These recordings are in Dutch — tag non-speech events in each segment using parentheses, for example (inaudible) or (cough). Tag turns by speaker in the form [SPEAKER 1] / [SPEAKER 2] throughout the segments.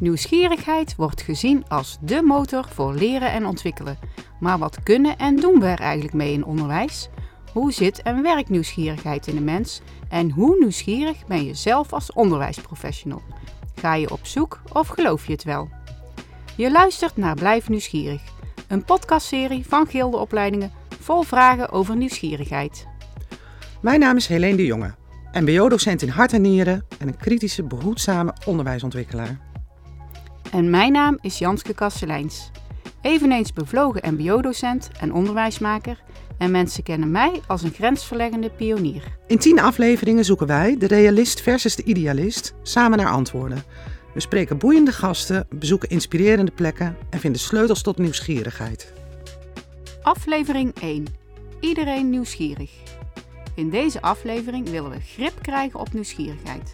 [SPEAKER 1] Nieuwsgierigheid wordt gezien als de motor voor leren en ontwikkelen. Maar wat kunnen en doen we er eigenlijk mee in onderwijs? Hoe zit en werkt nieuwsgierigheid in de mens? En hoe nieuwsgierig ben je zelf als onderwijsprofessional? Ga je op zoek of geloof je het wel? Je luistert naar Blijf Nieuwsgierig, een podcastserie van Gilde Opleidingen vol vragen over nieuwsgierigheid.
[SPEAKER 2] Mijn naam is Helene de Jonge, mbo-docent in hart en nieren en een kritische, behoedzame onderwijsontwikkelaar.
[SPEAKER 1] En mijn naam is Janske Kasteleins, eveneens bevlogen mbo-docent en onderwijsmaker en mensen kennen mij als een grensverleggende pionier.
[SPEAKER 2] In tien afleveringen zoeken wij, de realist versus de idealist, samen naar antwoorden. We spreken boeiende gasten, bezoeken inspirerende plekken en vinden sleutels tot nieuwsgierigheid.
[SPEAKER 1] Aflevering 1. Iedereen nieuwsgierig. In deze aflevering willen we grip krijgen op nieuwsgierigheid.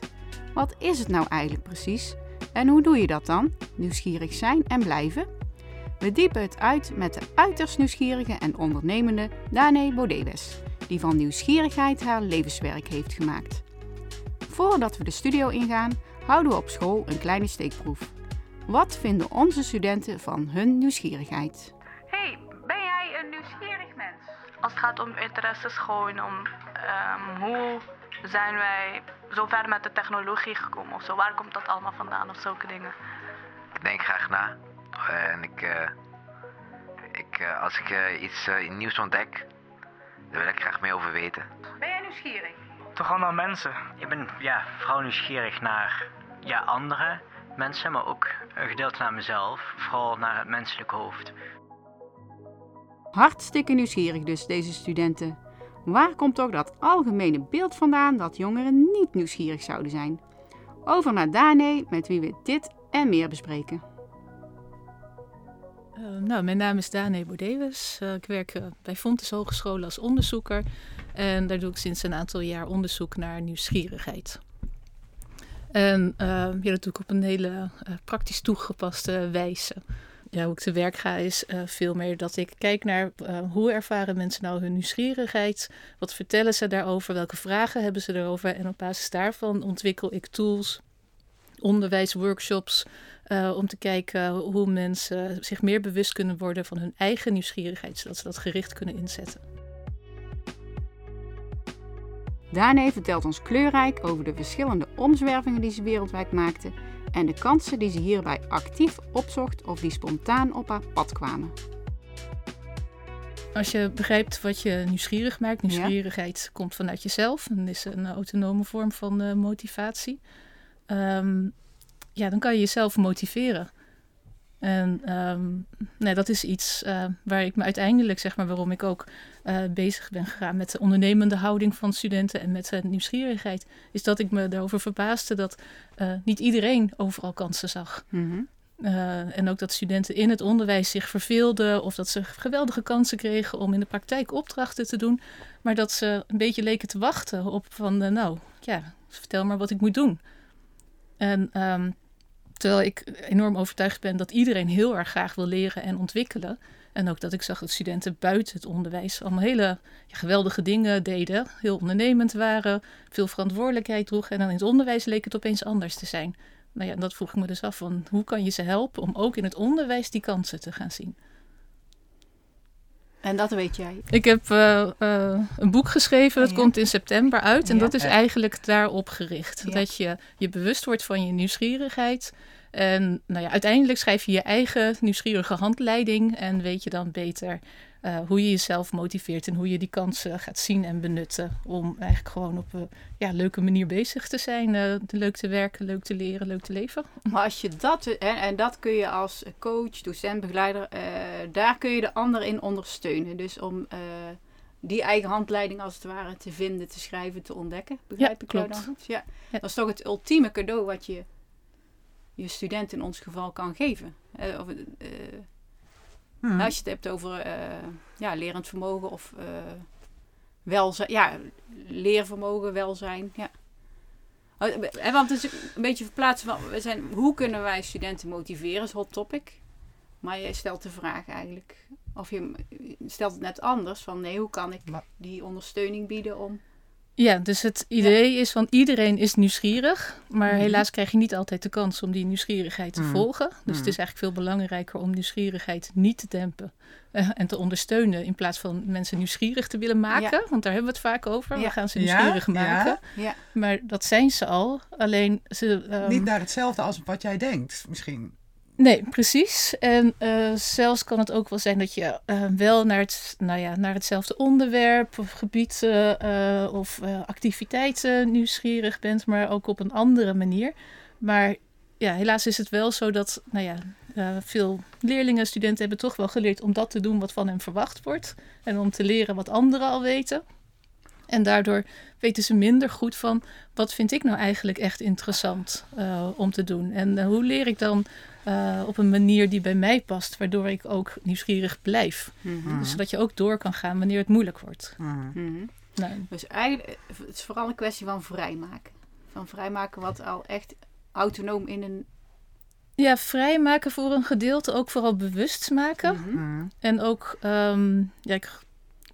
[SPEAKER 1] Wat is het nou eigenlijk precies? En hoe doe je dat dan? Nieuwsgierig zijn en blijven? We diepen het uit met de uiterst nieuwsgierige en ondernemende Dane Bodewes, die van nieuwsgierigheid haar levenswerk heeft gemaakt. Voordat we de studio ingaan, houden we op school een kleine steekproef. Wat vinden onze studenten van hun nieuwsgierigheid?
[SPEAKER 3] Hey, ben jij een nieuwsgierig mens? Als het gaat om interesses, gewoon om ehm, hoe zijn wij zo ver met de technologie gekomen of zo? Waar komt dat allemaal vandaan of zulke dingen?
[SPEAKER 4] Ik denk graag na. En ik, uh, ik, uh, als ik uh, iets nieuws ontdek, daar wil ik graag meer over weten.
[SPEAKER 3] Ben jij nieuwsgierig?
[SPEAKER 5] Toch al naar mensen.
[SPEAKER 6] Ik ben ja, vooral nieuwsgierig naar ja, andere mensen, maar ook een gedeelte naar mezelf. Vooral naar het menselijke hoofd.
[SPEAKER 1] Hartstikke nieuwsgierig dus, deze studenten. Waar komt toch dat algemene beeld vandaan dat jongeren niet nieuwsgierig zouden zijn? Over naar Dane, met wie we dit en meer bespreken.
[SPEAKER 7] Uh, nou, mijn naam is Dane Bodewes. Uh, ik werk uh, bij Fontes Hogescholen als onderzoeker. En daar doe ik sinds een aantal jaar onderzoek naar nieuwsgierigheid. En ja, dat doe ik op een hele praktisch toegepaste wijze. Ja, hoe ik te werk ga is veel meer dat ik kijk naar hoe ervaren mensen nou hun nieuwsgierigheid. Wat vertellen ze daarover? Welke vragen hebben ze erover? En op basis daarvan ontwikkel ik tools, onderwijsworkshops, uh, om te kijken hoe mensen zich meer bewust kunnen worden van hun eigen nieuwsgierigheid, zodat ze dat gericht kunnen inzetten.
[SPEAKER 1] Dane vertelt ons kleurrijk over de verschillende omzwervingen die ze wereldwijd maakte en de kansen die ze hierbij actief opzocht of die spontaan op haar pad kwamen.
[SPEAKER 7] Als je begrijpt wat je nieuwsgierig maakt, nieuwsgierigheid komt vanuit jezelf en is een autonome vorm van uh, motivatie. Um, ja, dan kan je jezelf motiveren. En um, nee, dat is iets uh, waar ik me uiteindelijk, zeg maar, waarom ik ook uh, bezig ben gegaan met de ondernemende houding van studenten en met uh, nieuwsgierigheid, is dat ik me daarover verbaasde dat niet iedereen overal kansen zag. Mm -hmm. en ook dat studenten in het onderwijs zich verveelden of dat ze geweldige kansen kregen om in de praktijk opdrachten te doen, maar dat ze een beetje leken te wachten op van, nou ja, vertel maar wat ik moet doen. En um, Terwijl ik enorm overtuigd ben dat iedereen heel erg graag wil leren en ontwikkelen. En ook dat ik zag dat studenten buiten het onderwijs allemaal hele geweldige dingen deden. Heel ondernemend waren, veel verantwoordelijkheid droegen. En dan in het onderwijs leek het opeens anders te zijn. Nou ja, dat vroeg ik me dus af van hoe kan je ze helpen om ook in het onderwijs die kansen te gaan zien.
[SPEAKER 1] En dat weet jij?
[SPEAKER 7] Ik heb uh, uh, een boek geschreven, dat ja. komt in september uit. En ja. dat is eigenlijk daarop gericht. Ja. Dat je je bewust wordt van je nieuwsgierigheid. En nou ja, uiteindelijk schrijf je je eigen nieuwsgierige handleiding. En weet je dan beter uh, hoe je jezelf motiveert en hoe je die kansen gaat zien en benutten. Om eigenlijk gewoon op een ja, leuke manier bezig te zijn. Uh, leuk te werken, leuk te leren, leuk te leven.
[SPEAKER 1] Maar als je dat, en, en dat kun je als coach, docent, begeleider, uh, daar kun je de ander in ondersteunen. Dus om die eigen handleiding als het ware te vinden, te schrijven, te ontdekken. Begrijp
[SPEAKER 7] ja,
[SPEAKER 1] ik
[SPEAKER 7] klopt.
[SPEAKER 1] jou dan goed? Ja. ja. Dat is toch het ultieme cadeau wat je je student in ons geval kan geven. of, Hmm. Als je het hebt over uh, ja, lerend vermogen of uh, welzijn. Ja, leervermogen, welzijn. Ja. En want het is een beetje verplaatsen van, we zijn, hoe kunnen wij studenten motiveren, is hot topic. Maar je stelt de vraag eigenlijk, of je stelt het net anders, van nee, hoe kan ik die ondersteuning bieden om
[SPEAKER 7] Ja, dus het idee is van iedereen is nieuwsgierig, maar
[SPEAKER 2] Mhm.
[SPEAKER 7] helaas krijg je niet altijd de kans om die nieuwsgierigheid te
[SPEAKER 2] Mhm.
[SPEAKER 7] volgen. Dus
[SPEAKER 2] Mhm.
[SPEAKER 7] het is eigenlijk veel belangrijker om nieuwsgierigheid niet te dempen eh, en te ondersteunen in plaats van mensen nieuwsgierig te willen maken. Want daar hebben we het vaak over.
[SPEAKER 1] Ja.
[SPEAKER 7] We gaan ze nieuwsgierig maken. Maar dat zijn ze al. Alleen ze. ehm,
[SPEAKER 2] Niet naar hetzelfde als wat jij denkt, misschien.
[SPEAKER 7] Nee, precies. En eh, zelfs kan het ook wel zijn dat je eh, wel naar, het, nou ja, naar hetzelfde onderwerp of gebied eh, of activiteiten nieuwsgierig bent, maar ook op een andere manier. Maar ja, helaas is het wel zo dat nou ja, veel leerlingen, studenten hebben toch wel geleerd om dat te doen wat van hen verwacht wordt. En om te leren wat anderen al weten. En daardoor weten ze minder goed van wat vind ik nou eigenlijk echt interessant eh, om te doen. En eh, hoe leer ik dan eh, op een manier die bij mij past, waardoor ik ook nieuwsgierig blijf.
[SPEAKER 1] Mhm.
[SPEAKER 7] Dus zodat je ook door kan gaan wanneer het moeilijk wordt.
[SPEAKER 2] Mhm.
[SPEAKER 1] Mhm.
[SPEAKER 7] Nou,
[SPEAKER 1] Dus eigenlijk, het is vooral een kwestie van vrijmaken. Van vrijmaken wat al echt autonoom in een...
[SPEAKER 7] ja, vrijmaken voor een gedeelte, ook vooral bewust maken. En ook, ehm, ja, ik,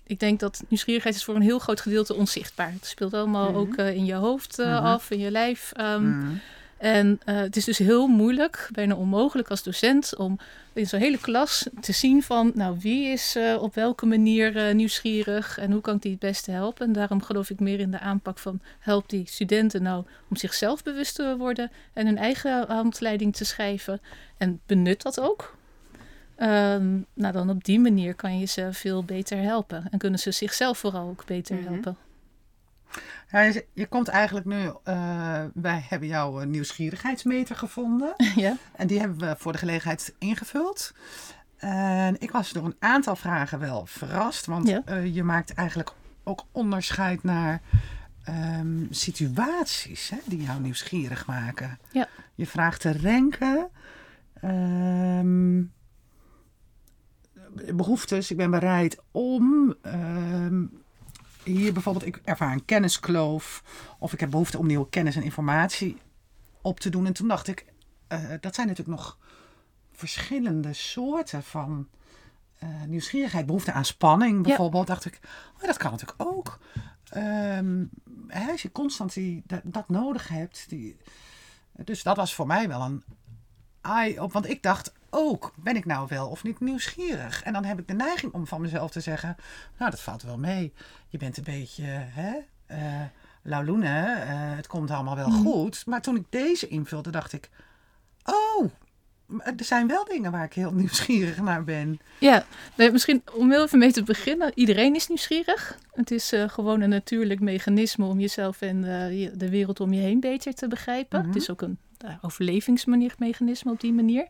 [SPEAKER 7] ik denk dat nieuwsgierigheid is voor een heel groot gedeelte onzichtbaar. Het speelt allemaal
[SPEAKER 1] Mhm.
[SPEAKER 7] ook eh, in je hoofd eh,
[SPEAKER 2] Mhm.
[SPEAKER 7] af, in je lijf. ehm,
[SPEAKER 2] Mhm.
[SPEAKER 7] En eh, het is dus heel moeilijk, bijna onmogelijk als docent, om in zo'n hele klas te zien van, nou, wie is op welke manier eh, nieuwsgierig en hoe kan ik die het beste helpen. En daarom geloof ik meer in de aanpak van, help die studenten nou om zichzelf bewust te worden en hun eigen handleiding te schrijven. En benut dat ook. Ehm, nou, dan op die manier kan je ze veel beter helpen. En kunnen ze zichzelf vooral ook beter
[SPEAKER 1] Mhm.
[SPEAKER 7] helpen.
[SPEAKER 2] Ja, je, je komt eigenlijk nu, eh, wij hebben jouw eh, nieuwsgierigheidsmeter gevonden. (laughs)
[SPEAKER 7] ja.
[SPEAKER 2] En die hebben we voor de gelegenheid ingevuld. En ik was door een aantal vragen wel verrast. Want
[SPEAKER 7] Ja.
[SPEAKER 2] eh, je maakt eigenlijk ook onderscheid naar ehm, situaties hè, die jou nieuwsgierig maken.
[SPEAKER 7] Ja.
[SPEAKER 2] Je vraagt te renken. ehm, behoeftes. Ik ben bereid om. ehm, hier bijvoorbeeld, ik ervaar een kenniskloof. Of ik heb behoefte om nieuwe kennis en informatie op te doen. En toen dacht ik, eh, dat zijn natuurlijk nog verschillende soorten van eh, nieuwsgierigheid. Behoefte aan spanning bijvoorbeeld. Dacht ik, oh, dat kan natuurlijk ook. Ehm, hè, als je constant die, dat, dat nodig hebt. Die, dus dat was voor mij wel een eye op. Want ik dacht ook, ben ik nou wel of niet nieuwsgierig? En dan heb ik de neiging om van mezelf te zeggen, nou dat valt wel mee. Je bent een beetje, hè, eh lauloene, eh, het komt allemaal wel
[SPEAKER 7] Mhm.
[SPEAKER 2] goed. Maar toen ik deze invulde, dacht ik, oh, er zijn wel dingen waar ik heel (laughs) nieuwsgierig naar ben.
[SPEAKER 7] Ja, nee, misschien om heel even mee te beginnen. Iedereen is nieuwsgierig. Het is eh, gewoon een natuurlijk mechanisme om jezelf en de wereld om je heen beter te begrijpen.
[SPEAKER 2] Mhm.
[SPEAKER 7] Het is ook een uh, overlevingsmechanisme op die manier.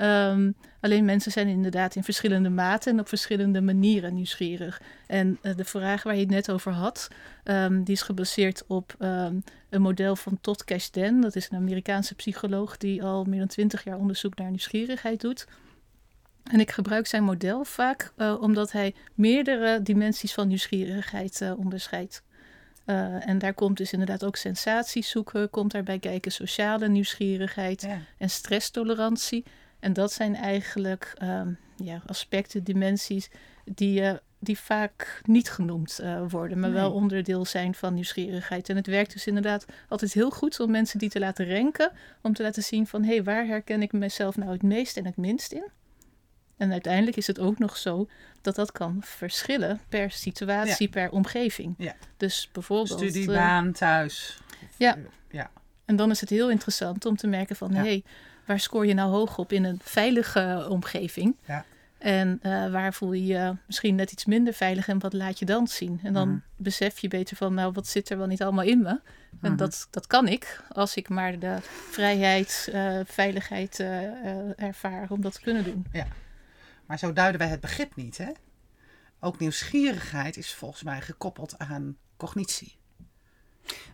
[SPEAKER 7] Ehm, alleen mensen zijn inderdaad in verschillende maten en op verschillende manieren nieuwsgierig. En eh, de vraag waar je het net over had, ehm, die is gebaseerd op ehm, een model van Todd Kashdan. Dat is een Amerikaanse psycholoog die al meer dan twintig jaar onderzoek naar nieuwsgierigheid doet. En ik gebruik zijn model vaak eh, omdat hij meerdere dimensies van nieuwsgierigheid eh, onderscheidt. En daar komt dus inderdaad ook sensaties zoeken, komt daarbij kijken sociale nieuwsgierigheid
[SPEAKER 2] Ja.
[SPEAKER 7] en stresstolerantie. En dat zijn eigenlijk ehm, ja, aspecten, dimensies die, eh, die vaak niet genoemd eh, worden, maar wel onderdeel zijn van nieuwsgierigheid. En het werkt dus inderdaad altijd heel goed om mensen die te laten renken, om te laten zien van hé, hey, waar herken ik mezelf nou het meest en het minst in? En uiteindelijk is het ook nog zo dat dat kan verschillen per situatie, per omgeving.
[SPEAKER 2] Ja.
[SPEAKER 7] Dus bijvoorbeeld.
[SPEAKER 2] Studie,
[SPEAKER 7] eh,
[SPEAKER 2] baan, thuis.
[SPEAKER 7] Ja.
[SPEAKER 2] ja.
[SPEAKER 7] en dan is het heel interessant om te merken van... Hé, hey, waar scoor je nou hoog op in een veilige omgeving?
[SPEAKER 2] Ja.
[SPEAKER 7] En eh, waar voel je je misschien net iets minder veilig en wat laat je dan zien? En dan
[SPEAKER 2] Mhm.
[SPEAKER 7] besef je beter van, nou, wat zit er wel niet allemaal in me? En
[SPEAKER 2] Mhm.
[SPEAKER 7] dat, dat kan ik, als ik maar de vrijheid, eh, veiligheid eh, ervaar om dat te kunnen doen.
[SPEAKER 2] Maar zo duiden wij het begrip niet, hè? Ook nieuwsgierigheid is volgens mij gekoppeld aan cognitie.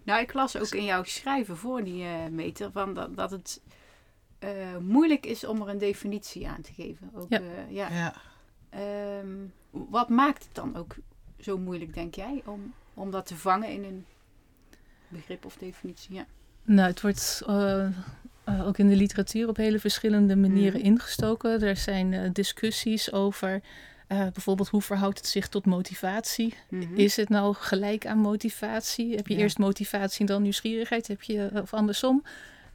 [SPEAKER 1] Nou, ik las ook in jouw schrijven voor die eh, meter van dat, dat het eh, moeilijk is om er een definitie aan te geven. Ook,
[SPEAKER 7] Ja.
[SPEAKER 1] eh, ja.
[SPEAKER 2] Ja.
[SPEAKER 1] Ehm, wat maakt het dan ook zo moeilijk, denk jij, om, om dat te vangen in een begrip of definitie? Ja.
[SPEAKER 7] Nou, het wordt eh, ook in de literatuur op hele verschillende manieren
[SPEAKER 1] Mhm.
[SPEAKER 7] ingestoken. Er zijn eh, discussies over Eh, bijvoorbeeld, hoe verhoudt het zich tot motivatie?
[SPEAKER 1] Mhm.
[SPEAKER 7] Is het nou gelijk aan motivatie? Heb je
[SPEAKER 2] Ja.
[SPEAKER 7] eerst motivatie en dan nieuwsgierigheid? Heb je, of andersom?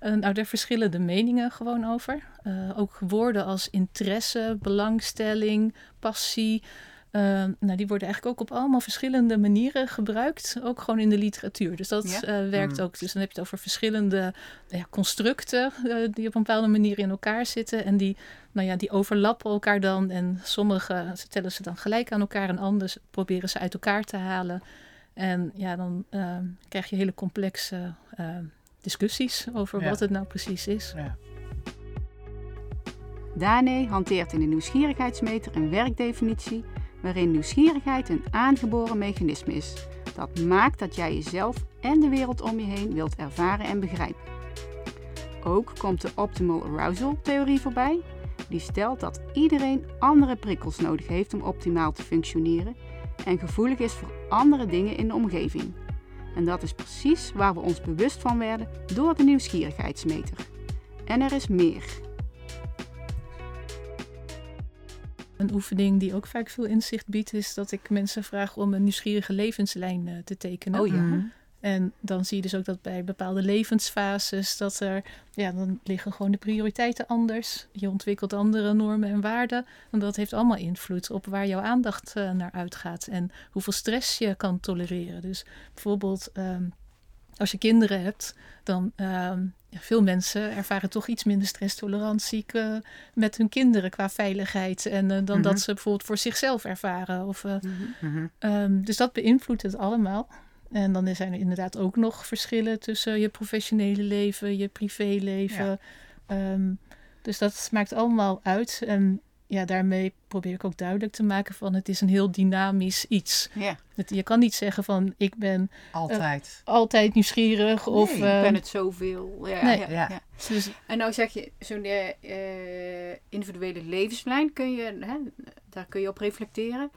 [SPEAKER 7] Eh, nou, daar verschillen de meningen gewoon over. Eh, ook woorden als interesse, belangstelling, passie. eh, nou, die worden eigenlijk ook op allemaal verschillende manieren gebruikt. Ook gewoon in de literatuur. Dus dat
[SPEAKER 1] Ja?
[SPEAKER 7] eh, werkt
[SPEAKER 2] Mm.
[SPEAKER 7] ook. Dus dan heb je het over verschillende ja, constructen die op een bepaalde manier in elkaar zitten. En die, nou ja, die overlappen elkaar dan. En sommige stellen ze dan gelijk aan elkaar en anders proberen ze uit elkaar te halen. En ja, dan krijg je hele complexe discussies over
[SPEAKER 2] Ja.
[SPEAKER 7] wat het nou precies is.
[SPEAKER 2] Ja.
[SPEAKER 1] Dane hanteert in de nieuwsgierigheidsmeter een werkdefinitie waarin nieuwsgierigheid een aangeboren mechanisme is. Dat maakt dat jij jezelf en de wereld om je heen wilt ervaren en begrijpen. Ook komt de Optimal Arousal theorie voorbij. Die stelt dat iedereen andere prikkels nodig heeft om optimaal te functioneren en gevoelig is voor andere dingen in de omgeving. En dat is precies waar we ons bewust van werden door de nieuwsgierigheidsmeter. En er is meer.
[SPEAKER 7] Een oefening die ook vaak veel inzicht biedt, is dat ik mensen vraag om een nieuwsgierige levenslijn eh, te tekenen.
[SPEAKER 1] Oh ja.
[SPEAKER 2] Mhm.
[SPEAKER 7] En dan zie je dus ook dat bij bepaalde levensfases, dat er, ja, dan liggen gewoon de prioriteiten anders. Je ontwikkelt andere normen en waarden. En dat heeft allemaal invloed op waar jouw aandacht eh, naar uitgaat en hoeveel stress je kan tolereren. Dus bijvoorbeeld, ehm, als je kinderen hebt, dan ehm, ja, veel mensen ervaren toch iets minder stresstolerantie eh, met hun kinderen qua veiligheid. En eh, dan
[SPEAKER 2] Mhm.
[SPEAKER 7] dat ze bijvoorbeeld voor zichzelf ervaren. Of, eh,
[SPEAKER 2] Mhm.
[SPEAKER 7] Ehm, dus dat beïnvloedt het allemaal. En dan zijn er inderdaad ook nog verschillen tussen je professionele leven, je privéleven.
[SPEAKER 2] Ja.
[SPEAKER 7] Ehm, dus dat maakt allemaal uit. En ja, daarmee probeer ik ook duidelijk te maken van het is een heel dynamisch iets.
[SPEAKER 1] Ja.
[SPEAKER 7] Het, je kan niet zeggen van ik ben
[SPEAKER 2] Altijd.
[SPEAKER 7] altijd nieuwsgierig of...
[SPEAKER 2] Nee,
[SPEAKER 1] Ik
[SPEAKER 7] eh,
[SPEAKER 1] ben het zoveel. Ja,
[SPEAKER 7] Nee.
[SPEAKER 1] ja,
[SPEAKER 2] Ja.
[SPEAKER 1] ja.
[SPEAKER 7] dus,
[SPEAKER 1] En nou zeg je, zo'n eh, eh, individuele levenslijn, kun je, hè, daar kun je op reflecteren.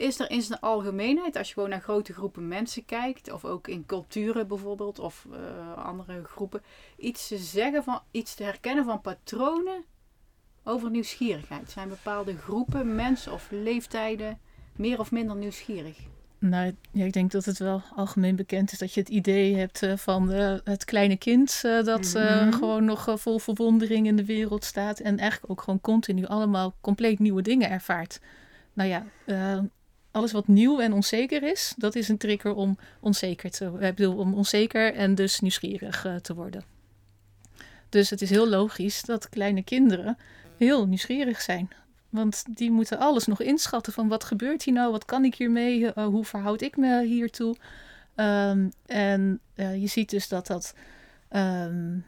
[SPEAKER 1] Is er in zijn algemeenheid, als je gewoon naar grote groepen mensen kijkt, of ook in culturen bijvoorbeeld, of eh, andere groepen, iets te zeggen van, iets te herkennen van patronen over nieuwsgierigheid? Zijn bepaalde groepen, mensen of leeftijden meer of minder nieuwsgierig?
[SPEAKER 7] Nou, ja, ik denk dat het wel algemeen bekend is dat je het idee hebt eh, van eh, het kleine kind dat
[SPEAKER 2] Mhm.
[SPEAKER 7] gewoon nog vol verwondering in de wereld staat en eigenlijk ook gewoon continu allemaal compleet nieuwe dingen ervaart. Nou ja, alles wat nieuw en onzeker is, dat is een trigger om onzeker te, ik bedoel, om onzeker en dus nieuwsgierig eh, te worden. Dus het is heel logisch dat kleine kinderen heel nieuwsgierig zijn. Want die moeten alles nog inschatten van wat gebeurt hier nou, wat kan ik hiermee, eh, hoe verhoud ik me hiertoe. Ehm, en eh, je ziet dus dat dat, ehm,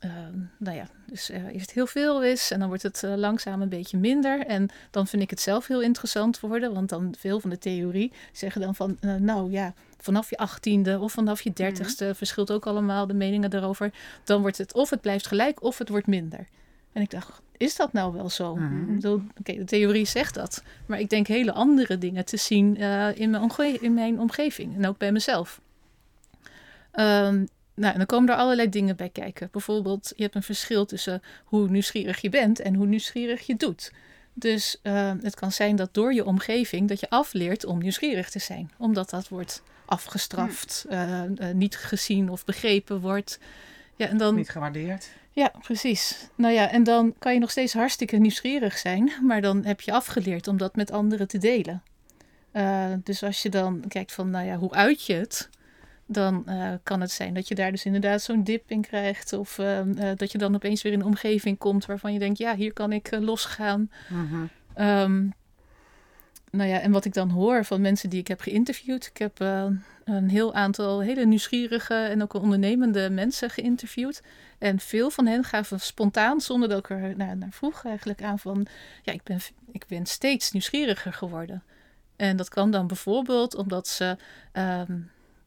[SPEAKER 7] ehm, nou ja, dus eh, eerst heel veel is en dan wordt het eh, langzaam een beetje minder. En dan vind ik het zelf heel interessant worden, want dan veel van de theorie zeggen dan van, eh, nou ja, vanaf je achttiende of vanaf je dertigste, verschilt ook allemaal de meningen daarover. Dan wordt het of het blijft gelijk of het wordt minder. En ik dacht, is dat nou wel zo?
[SPEAKER 2] Mhm.
[SPEAKER 7] Oké, de theorie zegt dat. Maar ik denk hele andere dingen te zien in, mijn in mijn omgeving. En ook bij mezelf. Ehm, nou, en dan komen er allerlei dingen bij kijken. Bijvoorbeeld, je hebt een verschil tussen hoe nieuwsgierig je bent en hoe nieuwsgierig je doet. Dus eh, het kan zijn dat door je omgeving dat je afleert om nieuwsgierig te zijn. Omdat dat wordt afgestraft, eh, eh, niet gezien of begrepen wordt. Ja, en dan,
[SPEAKER 2] Niet gewaardeerd.
[SPEAKER 7] ja, precies. Nou ja, en dan kan je nog steeds hartstikke nieuwsgierig zijn, maar dan heb je afgeleerd om dat met anderen te delen. Dus als je dan kijkt van, nou ja, hoe uit je het, dan eh, kan het zijn dat je daar dus inderdaad zo'n dip in krijgt. Of eh, eh, dat je dan opeens weer in een omgeving komt waarvan je denkt, ja, hier kan ik eh, losgaan.
[SPEAKER 2] Mhm.
[SPEAKER 7] Ehm, nou ja, en wat ik dan hoor van mensen die ik heb geïnterviewd. Ik heb een heel aantal hele nieuwsgierige en ook ondernemende mensen geïnterviewd. En veel van hen gaven spontaan, zonder dat ik er naar, naar vroeg eigenlijk aan van... Ja, ik ben, ik ben steeds nieuwsgieriger geworden. En dat kan dan bijvoorbeeld omdat ze ehm,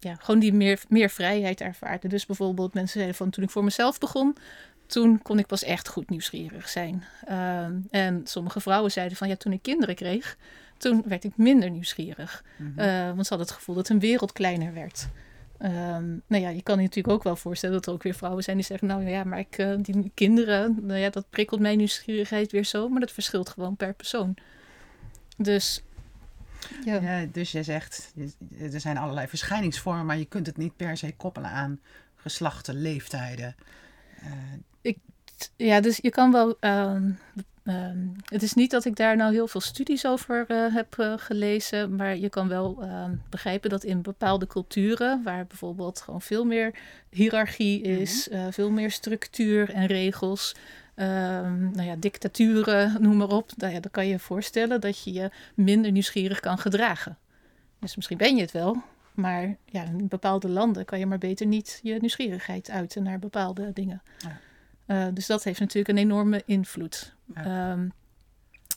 [SPEAKER 7] ja, gewoon die meer, meer vrijheid ervaarden. Dus bijvoorbeeld mensen zeiden van toen ik voor mezelf begon... Toen kon ik pas echt goed nieuwsgierig zijn. Ehm, en sommige vrouwen zeiden van ja, toen ik kinderen kreeg, toen werd ik minder nieuwsgierig.
[SPEAKER 2] Mhm.
[SPEAKER 7] Eh, want ze hadden het gevoel dat hun wereld kleiner werd. Ehm, nou ja, je kan je natuurlijk ook wel voorstellen dat er ook weer vrouwen zijn die zeggen: Nou ja, maar ik, eh, die kinderen, nou ja, dat prikkelt mijn nieuwsgierigheid weer zo. Maar dat verschilt gewoon per persoon. Dus ja.
[SPEAKER 2] Ja, dus je zegt, er zijn allerlei verschijningsvormen, maar je kunt het niet per se koppelen aan geslachten, leeftijden. Eh,
[SPEAKER 7] Ja, dus je kan wel. ehm, ehm, het is niet dat ik daar nou heel veel studies over eh, heb eh, gelezen, maar je kan wel ehm, begrijpen dat in bepaalde culturen, waar bijvoorbeeld gewoon veel meer hiërarchie is, eh, veel meer structuur en regels. Ehm, nou ja, dictaturen, noem maar op. Nou ja, dan kan je je voorstellen dat je je minder nieuwsgierig kan gedragen. Dus misschien ben je het wel, maar ja, in bepaalde landen kan je maar beter niet je nieuwsgierigheid uiten naar bepaalde dingen.
[SPEAKER 2] Ja.
[SPEAKER 7] Eh, dus dat heeft natuurlijk een enorme invloed.
[SPEAKER 2] Ja.
[SPEAKER 7] Ehm,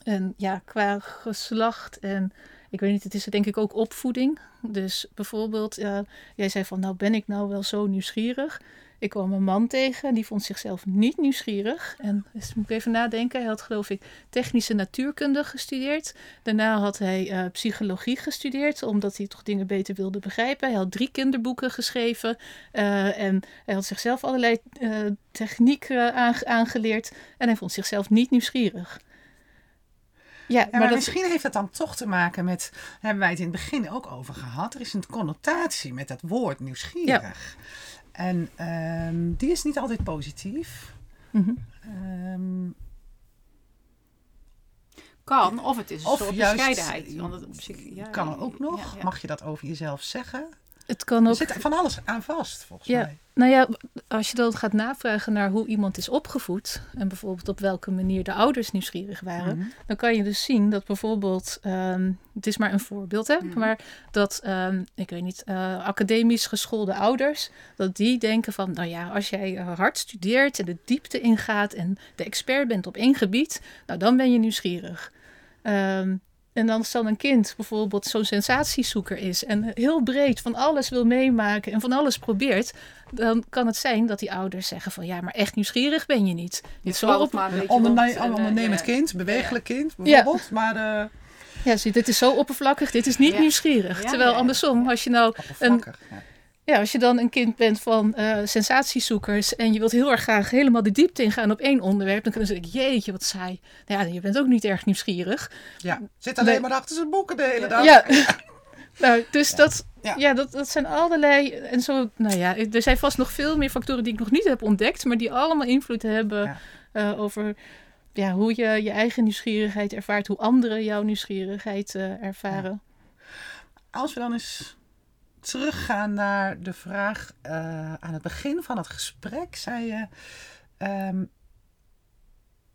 [SPEAKER 7] en ja, qua geslacht en ik weet niet, het is denk ik ook opvoeding. Dus bijvoorbeeld, eh, jij zei van, nou ben ik nou wel zo nieuwsgierig? Ik kwam een man tegen, die vond zichzelf niet nieuwsgierig. En dus moet ik even nadenken. Hij had geloof ik technische natuurkunde gestudeerd. Daarna had hij eh, psychologie gestudeerd, omdat hij toch dingen beter wilde begrijpen. Hij had drie kinderboeken geschreven. eh, en hij had zichzelf allerlei eh, technieken aange- aangeleerd. En hij vond zichzelf niet nieuwsgierig. Ja,
[SPEAKER 2] Ja, maar,
[SPEAKER 7] dat,
[SPEAKER 2] misschien heeft het dan toch te maken met, hebben wij het in het begin ook over gehad, er is een connotatie met dat woord nieuwsgierig. En ehm, die is niet altijd positief.
[SPEAKER 7] Mhm.
[SPEAKER 2] Ehm,
[SPEAKER 1] Kan, of het is een
[SPEAKER 2] Of
[SPEAKER 1] soort
[SPEAKER 2] juist,
[SPEAKER 1] bescheidenheid. Want het op zich, ja,
[SPEAKER 2] kan er ook nog.
[SPEAKER 1] ja, ja.
[SPEAKER 2] Mag je dat over jezelf zeggen?
[SPEAKER 7] Het kan
[SPEAKER 2] Er
[SPEAKER 7] ook.
[SPEAKER 2] zit van alles aan vast, volgens
[SPEAKER 7] Ja.
[SPEAKER 2] mij.
[SPEAKER 7] Nou ja, als je dan gaat navragen naar hoe iemand is opgevoed en bijvoorbeeld op welke manier de ouders nieuwsgierig waren,
[SPEAKER 2] Mhm.
[SPEAKER 7] dan kan je dus zien dat bijvoorbeeld, ehm, het is maar een voorbeeld, hè,
[SPEAKER 1] Mhm.
[SPEAKER 7] maar dat, ehm, ik weet niet, eh, academisch geschoolde ouders, dat die denken van, nou ja, als jij eh, hard studeert en de diepte ingaat en de expert bent op één gebied, nou dan ben je nieuwsgierig. Ehm, en dan als dan een kind bijvoorbeeld zo'n sensatiezoeker is en heel breed van alles wil meemaken en van alles probeert, dan kan het zijn dat die ouders zeggen van ja, maar echt nieuwsgierig ben je niet. Niet zo op,
[SPEAKER 1] eh,
[SPEAKER 2] ondernemend
[SPEAKER 1] ja.
[SPEAKER 2] kind, bewegelijk kind bijvoorbeeld. Maar eh
[SPEAKER 7] ja, zie, dit is zo oppervlakkig, dit is niet
[SPEAKER 1] Ja.
[SPEAKER 7] nieuwsgierig.
[SPEAKER 1] Ja,
[SPEAKER 7] Terwijl
[SPEAKER 1] ja, ja.
[SPEAKER 7] andersom, als je nou
[SPEAKER 2] oppervlakkig. Ja.
[SPEAKER 7] Als je dan een kind bent van eh, sensatiezoekers en je wilt heel erg graag helemaal de diepte ingaan op één onderwerp, dan kunnen ze zeggen, jeetje, wat saai. Nou ja, je bent ook niet erg nieuwsgierig.
[SPEAKER 2] Ja, zit alleen
[SPEAKER 7] Nee.
[SPEAKER 2] maar achter zijn boeken de hele dag.
[SPEAKER 7] Ja, (laughs) nou, dus Dat,
[SPEAKER 2] Ja.
[SPEAKER 7] ja. dat, dat zijn allerlei, en zo, nou ja, er zijn vast nog veel meer factoren die ik nog niet heb ontdekt, maar die allemaal invloed hebben
[SPEAKER 2] Ja.
[SPEAKER 7] eh, over ja, hoe je je eigen nieuwsgierigheid ervaart, hoe anderen jouw nieuwsgierigheid eh, ervaren.
[SPEAKER 2] Als we dan eens teruggaan naar de vraag eh, aan het begin van het gesprek, zei je: ehm,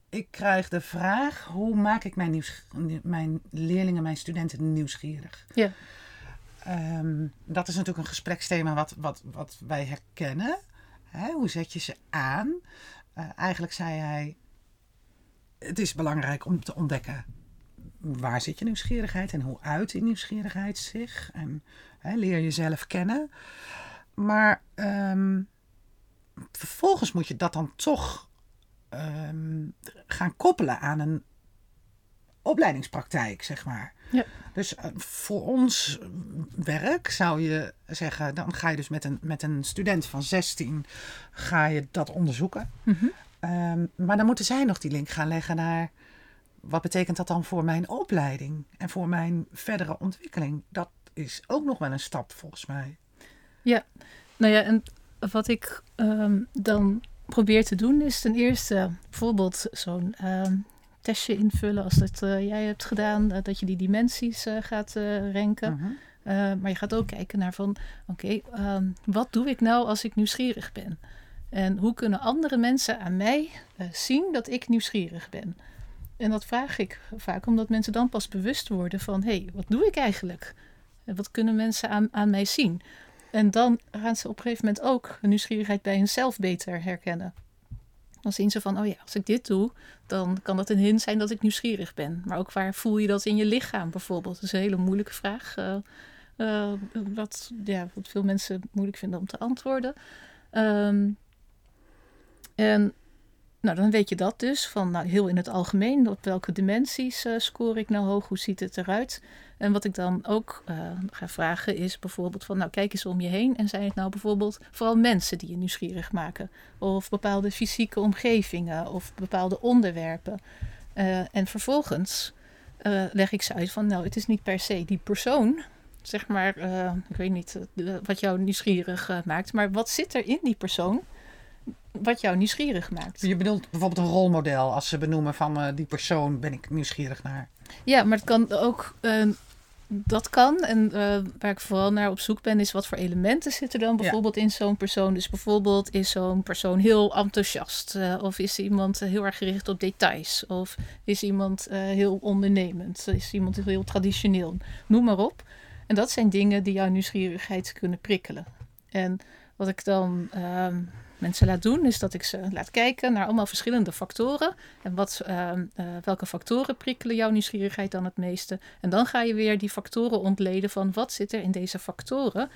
[SPEAKER 2] Ik krijg de vraag: hoe maak ik mijn, nieuws, mijn leerlingen, mijn studenten nieuwsgierig?
[SPEAKER 7] Ja.
[SPEAKER 2] Ehm, dat is natuurlijk een gespreksthema wat, wat, wat wij herkennen. Hè, hoe zet je ze aan? Eh, eigenlijk zei hij: Het is belangrijk om te ontdekken waar zit je nieuwsgierigheid en hoe uit die nieuwsgierigheid zich. En leer jezelf kennen. Maar ehm, vervolgens moet je dat dan toch ehm, gaan koppelen aan een opleidingspraktijk, zeg maar.
[SPEAKER 7] Ja.
[SPEAKER 2] Dus eh, voor ons werk zou je zeggen, dan ga je dus met een, met een student van 16 ga je dat onderzoeken.
[SPEAKER 7] Mhm.
[SPEAKER 2] Ehm, maar dan moeten zij nog die link gaan leggen naar wat betekent dat dan voor mijn opleiding en voor mijn verdere ontwikkeling. Dat is ook nog wel een stap volgens mij.
[SPEAKER 7] Nou ja, en wat ik ehm, dan probeer te doen is ten eerste bijvoorbeeld zo'n ehm, testje invullen als dat eh, jij hebt gedaan, eh, dat je die dimensies eh, gaat ranken.
[SPEAKER 2] Mhm.
[SPEAKER 7] Maar je gaat ook kijken naar van, oké, ehm, wat doe ik nou als ik nieuwsgierig ben? En hoe kunnen andere mensen aan mij zien dat ik nieuwsgierig ben? En dat vraag ik vaak omdat mensen dan pas bewust worden van, hé, hey, wat doe ik eigenlijk? Wat kunnen mensen aan, aan mij zien? En dan gaan ze op een gegeven moment ook de nieuwsgierigheid bij hunzelf beter herkennen. Dan zien ze van, oh ja, als ik dit doe, dan kan dat een hint zijn dat ik nieuwsgierig ben. Maar ook waar voel je dat in je lichaam bijvoorbeeld? Dat is een hele moeilijke vraag. eh, eh, wat, ja, wat veel mensen moeilijk vinden om te antwoorden. Ehm, en nou, dan weet je dat dus, van nou, heel in het algemeen, op welke dimensies eh, score ik nou hoog, hoe ziet het eruit? En wat ik dan ook eh, ga vragen is bijvoorbeeld van, nou kijk eens om je heen en zijn het nou bijvoorbeeld vooral mensen die je nieuwsgierig maken? Of bepaalde fysieke omgevingen of bepaalde onderwerpen? Eh, en vervolgens leg ik ze uit van, nou, het is niet per se die persoon, zeg maar, ik weet niet wat jou nieuwsgierig maakt, maar wat zit er in die persoon wat jou nieuwsgierig maakt?
[SPEAKER 2] Je bedoelt bijvoorbeeld een rolmodel. Als ze benoemen van eh, die persoon ben ik nieuwsgierig naar.
[SPEAKER 7] Ja, maar het kan ook. eh, dat kan. En eh, waar ik vooral naar op zoek ben, is wat voor elementen zitten dan bijvoorbeeld in zo'n persoon. Dus bijvoorbeeld is zo'n persoon heel enthousiast. eh, of is iemand heel erg gericht op details. Of is iemand heel ondernemend. Is iemand heel traditioneel. Noem maar op. En dat zijn dingen die jouw nieuwsgierigheid kunnen prikkelen. En wat ik dan ehm, mensen laat doen, is dat ik ze laat kijken naar allemaal verschillende factoren. En wat, ehm, eh, welke factoren prikkelen jouw nieuwsgierigheid dan het meeste? En dan ga je weer die factoren ontleden van wat zit er in deze factoren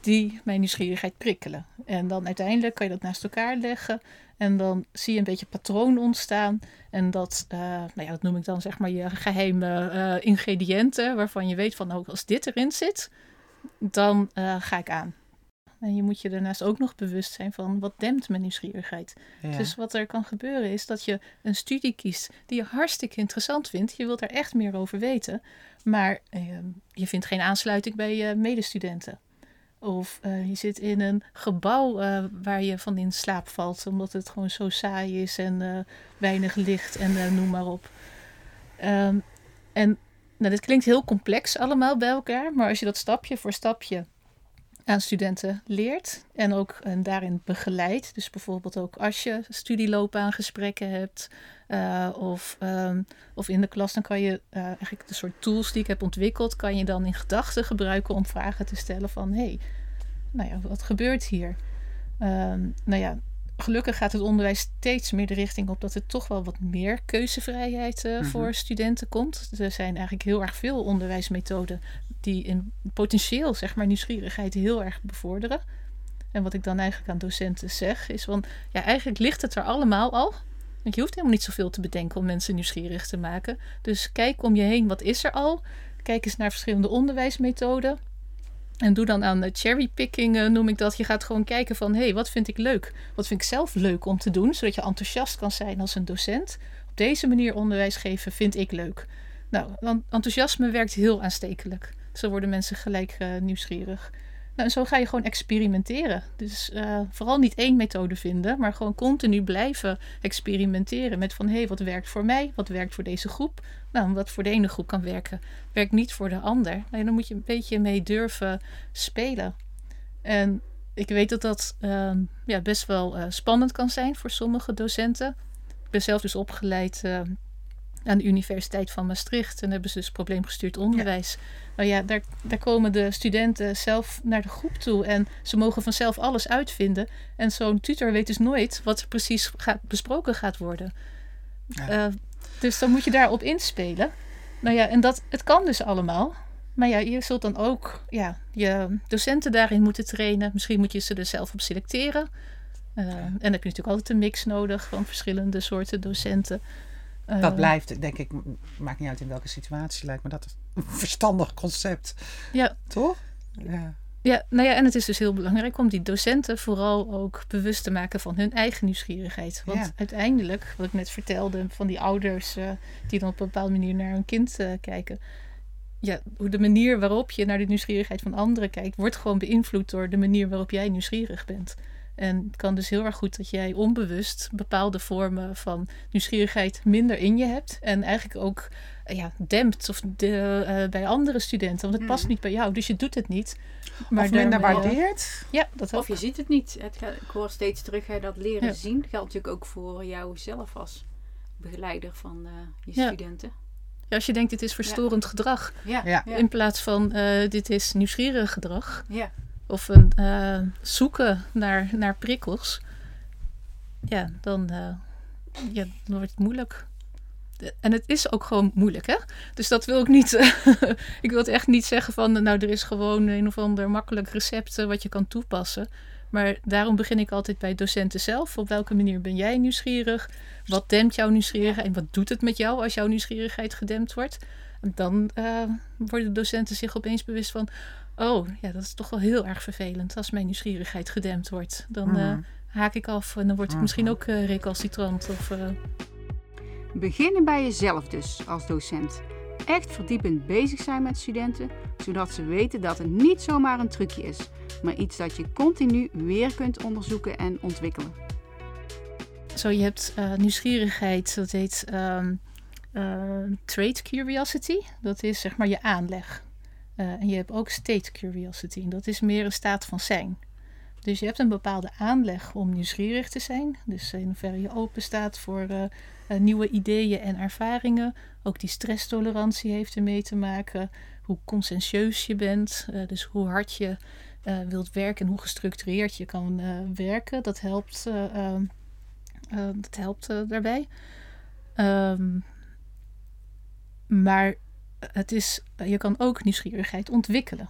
[SPEAKER 7] die mijn nieuwsgierigheid prikkelen. En dan uiteindelijk kan je dat naast elkaar leggen. En dan zie je een beetje patroon ontstaan. En dat, eh, nou ja, dat noem ik dan zeg maar je geheime eh, ingrediënten. Waarvan je weet van nou, als dit erin zit, dan eh, ga ik aan. En je moet je daarnaast ook nog bewust zijn van wat dempt mijn nieuwsgierigheid.
[SPEAKER 2] Ja.
[SPEAKER 7] Dus wat er kan gebeuren is dat je een studie kiest die je hartstikke interessant vindt. Je wilt er echt meer over weten. Maar eh, je vindt geen aansluiting bij je medestudenten. Of eh, je zit in een gebouw eh, waar je van in slaap valt, omdat het gewoon zo saai is en eh, weinig licht en noem maar op. Ehm, en nou, dit klinkt heel complex allemaal bij elkaar, maar als je dat stapje voor stapje aan studenten leert en ook en daarin begeleidt, dus bijvoorbeeld ook als je studieloopbaangesprekken hebt eh, of, ehm, of in de klas, dan kan je eh, eigenlijk de soort tools die ik heb ontwikkeld, kan je dan in gedachten gebruiken om vragen te stellen van hé, hey, nou ja, wat gebeurt hier? Ehm, nou ja, gelukkig gaat het onderwijs steeds meer de richting op dat er toch wel wat meer keuzevrijheid eh,
[SPEAKER 2] Mhm.
[SPEAKER 7] voor studenten komt. Er zijn eigenlijk heel erg veel onderwijsmethoden die in potentieel, zeg maar, nieuwsgierigheid heel erg bevorderen. En wat ik dan eigenlijk aan docenten zeg, is van ja, eigenlijk ligt het er allemaal al. Want je hoeft helemaal niet zoveel te bedenken om mensen nieuwsgierig te maken. Dus kijk om je heen, wat is er al? Kijk eens naar verschillende onderwijsmethoden. En doe dan aan de cherrypicking, eh, noem ik dat. Je gaat gewoon kijken van, hé, hey, wat vind ik leuk? Wat vind ik zelf leuk om te doen? Zodat je enthousiast kan zijn als een docent. Op deze manier onderwijs geven vind ik leuk. Nou, dan enthousiasme werkt heel aanstekelijk. Zo worden mensen gelijk eh, nieuwsgierig. Nou, en zo ga je gewoon experimenteren. Dus eh, vooral niet één methode vinden, maar gewoon continu blijven experimenteren met van hey, wat werkt voor mij? Wat werkt voor deze groep? Nou, wat voor de ene groep kan werken, werkt niet voor de ander. Nou, dan moet je een beetje mee durven spelen. En ik weet dat dat ehm, ja, best wel eh, spannend kan zijn voor sommige docenten. Ik ben zelf dus opgeleid eh, aan de Universiteit van Maastricht. En hebben ze dus probleemgestuurd onderwijs. Nou ja, daar, daar komen de studenten zelf naar de groep toe. En ze mogen vanzelf alles uitvinden. En zo'n tutor weet dus nooit wat er precies gaat, besproken gaat worden.
[SPEAKER 2] Ja.
[SPEAKER 7] Eh, dus dan moet je daarop inspelen. Nou ja, en dat, het kan dus allemaal. Maar ja, je zult dan ook ja, je docenten daarin moeten trainen. Misschien moet je ze er zelf op selecteren. Eh, En dan heb je natuurlijk altijd een mix nodig van verschillende soorten docenten.
[SPEAKER 2] Dat blijft, denk ik, maakt niet uit in welke situatie, lijkt me dat een (laughs) verstandig concept.
[SPEAKER 7] Ja,
[SPEAKER 2] Toch? Ja.
[SPEAKER 7] Ja, nou ja, en het is dus heel belangrijk om die docenten vooral ook bewust te maken van hun eigen nieuwsgierigheid. Want
[SPEAKER 2] Ja.
[SPEAKER 7] uiteindelijk, wat ik net vertelde, van die ouders eh, die dan op een bepaalde manier naar hun kind eh, kijken. Ja, hoe de manier waarop je naar de nieuwsgierigheid van anderen kijkt, wordt gewoon beïnvloed door de manier waarop jij nieuwsgierig bent. En het kan dus heel erg goed dat jij onbewust bepaalde vormen van nieuwsgierigheid minder in je hebt. En eigenlijk ook eh, ja, dempt of de, eh, bij andere studenten. Want het past niet bij jou, dus je doet het niet. Maar
[SPEAKER 2] of minder waardeert.
[SPEAKER 7] Ja, dat ook.
[SPEAKER 1] Of je ziet het niet. Het gaat, ik hoor steeds terug hè, dat leren
[SPEAKER 7] Ja.
[SPEAKER 1] zien geldt natuurlijk ook voor jou zelf als begeleider van eh, je
[SPEAKER 7] Ja.
[SPEAKER 1] studenten.
[SPEAKER 7] Ja, als je denkt, dit is verstorend gedrag.
[SPEAKER 1] Ja,
[SPEAKER 2] Ja.
[SPEAKER 1] ja.
[SPEAKER 7] In plaats van, eh, dit is nieuwsgierig gedrag.
[SPEAKER 1] ja.
[SPEAKER 7] Of een eh, zoeken naar, naar prikkels. Ja, dan, eh, ja, wordt het moeilijk. En het is ook gewoon moeilijk, hè? Dus dat wil ik niet. (laughs) ik wil het echt niet zeggen van, nou, er is gewoon een of ander makkelijk recept eh, wat je kan toepassen. Maar daarom begin ik altijd bij docenten zelf. Op welke manier ben jij nieuwsgierig? Wat dempt jouw nieuwsgierigheid? En wat doet het met jou als jouw nieuwsgierigheid gedempt wordt? En dan eh, worden docenten zich opeens bewust van... Oh, ja, dat is toch wel heel erg vervelend als mijn nieuwsgierigheid gedempt wordt. Dan eh,
[SPEAKER 2] Mhm.
[SPEAKER 7] haak ik af en dan word ik misschien ook eh, recalcitrant. Of, eh,
[SPEAKER 1] Beginnen bij jezelf dus als docent. echt verdiepend bezig zijn met studenten, zodat ze weten dat het niet zomaar een trucje is, maar iets dat je continu weer kunt onderzoeken en ontwikkelen.
[SPEAKER 7] Zo, je hebt nieuwsgierigheid, dat heet um, uh, trade curiosity. Dat is zeg maar je aanleg. Uh, en je hebt ook state curiosity. En dat is meer een staat van zijn. Dus je hebt een bepaalde aanleg om nieuwsgierig te zijn. Dus in hoeverre je open staat voor uh, nieuwe ideeën en ervaringen. Ook die stresstolerantie heeft ermee te maken. Hoe conscientieus je bent. Dus hoe hard je wilt werken en hoe gestructureerd je kan werken. Dat helpt, ehm, dat helpt daarbij. Um, maar het is, je kan ook nieuwsgierigheid ontwikkelen.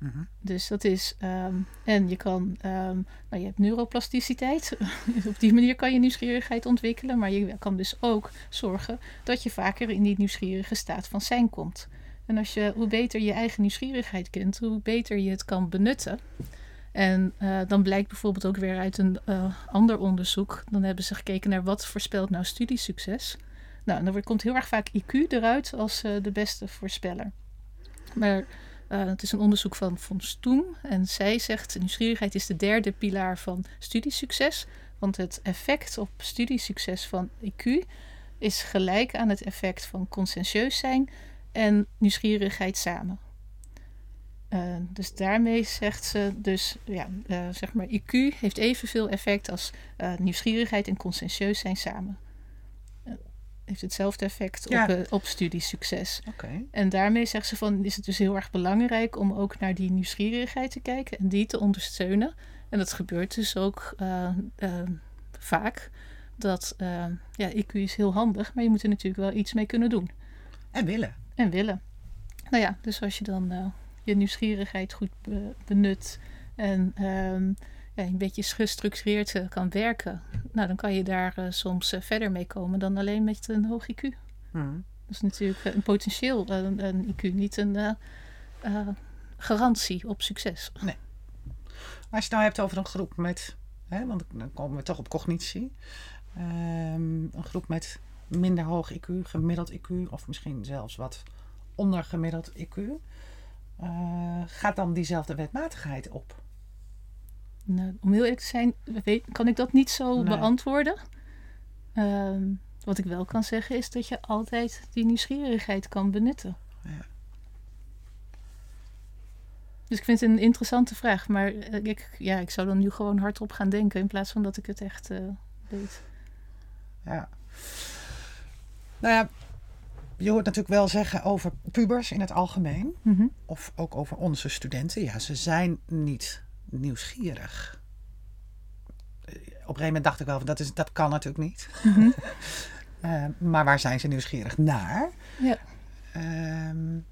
[SPEAKER 7] Mhm. Dus dat is, ehm, en je kan, um, nou je hebt neuroplasticiteit. (laughs) Op die manier kan je nieuwsgierigheid ontwikkelen. Maar je kan dus ook zorgen dat je vaker in die nieuwsgierige staat van zijn komt. En als je, hoe beter je eigen nieuwsgierigheid kent, hoe beter je het kan benutten. En uh, dan blijkt bijvoorbeeld ook weer uit een uh, ander onderzoek. Dan hebben ze gekeken naar wat voorspelt nou studiesucces. Nou, dan komt heel erg vaak IQ eruit als uh, de beste voorspeller. Maar uh, het is een onderzoek van Von Stoem. En zij zegt: nieuwsgierigheid is de derde pilaar van studiesucces. Want het effect op studiesucces van IQ is gelijk aan het effect van conscientieus zijn en nieuwsgierigheid samen. Uh, dus daarmee zegt ze dus, ja, zeg maar, IQ heeft evenveel effect als nieuwsgierigheid en conscientieus zijn samen heeft hetzelfde effect op, uh, op studiesucces.
[SPEAKER 2] Okay.
[SPEAKER 7] En daarmee zegt ze van is het dus heel erg belangrijk om ook naar die nieuwsgierigheid te kijken en die te ondersteunen. En dat gebeurt dus ook uh, uh, vaak. Dat ja, IQ is heel handig, maar je moet er natuurlijk wel iets mee kunnen doen.
[SPEAKER 2] En willen.
[SPEAKER 7] En willen. Nou ja, dus als je dan je nieuwsgierigheid goed benut en ehm, een beetje gestructureerd uh, kan werken, nou, dan kan je daar uh, soms verder mee komen dan alleen met een hoog IQ.
[SPEAKER 2] Hmm.
[SPEAKER 7] Dat is natuurlijk een potentieel een, een IQ, niet een garantie op succes.
[SPEAKER 2] Nee. Als je het nou hebt over een groep met, hè, want dan komen we toch op cognitie, um, een groep met minder hoog IQ, gemiddeld IQ, of misschien zelfs wat ondergemiddeld IQ, gaat dan diezelfde wetmatigheid op?
[SPEAKER 7] Nou, om heel eerlijk te zijn, weet, kan ik dat niet zo nee. beantwoorden. Um, wat ik wel kan zeggen is dat je altijd die nieuwsgierigheid kan benutten.
[SPEAKER 2] Ja.
[SPEAKER 7] Dus ik vind het een interessante vraag. Maar ik, ja, ik zou dan nu gewoon hardop gaan denken in plaats van dat ik het echt uh, weet.
[SPEAKER 2] Ja. Nou ja, je hoort natuurlijk wel zeggen over pubers in het algemeen.
[SPEAKER 7] Mm -hmm.
[SPEAKER 2] Of ook over onze studenten. Ja, ze zijn niet nieuwsgierig. Op een gegeven moment dacht ik wel, dat, is, dat kan natuurlijk niet.
[SPEAKER 7] Mm -hmm.
[SPEAKER 2] uh, maar waar zijn ze nieuwsgierig naar?
[SPEAKER 7] Ja.
[SPEAKER 2] Um,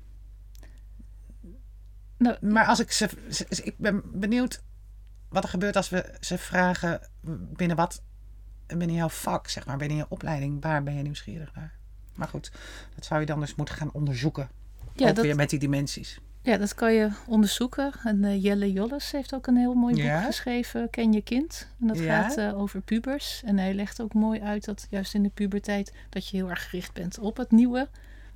[SPEAKER 7] nou,
[SPEAKER 2] maar als ik ze, ik ben benieuwd wat er gebeurt als we ze vragen binnen wat, binnen jouw vak, zeg maar, binnen je opleiding, waar ben je nieuwsgierig naar? Maar goed, dat zou je dan dus moeten gaan onderzoeken.
[SPEAKER 7] Ja,
[SPEAKER 2] ook
[SPEAKER 7] dat,
[SPEAKER 2] weer met die dimensies.
[SPEAKER 7] Ja, dat kan je onderzoeken. En uh, Jelle Jolles heeft ook een heel mooi boek
[SPEAKER 2] Ja?
[SPEAKER 7] geschreven, Ken je kind. En dat
[SPEAKER 2] Ja?
[SPEAKER 7] gaat uh, over pubers. En hij legt ook mooi uit dat juist in de puberteit dat je heel erg gericht bent op het nieuwe.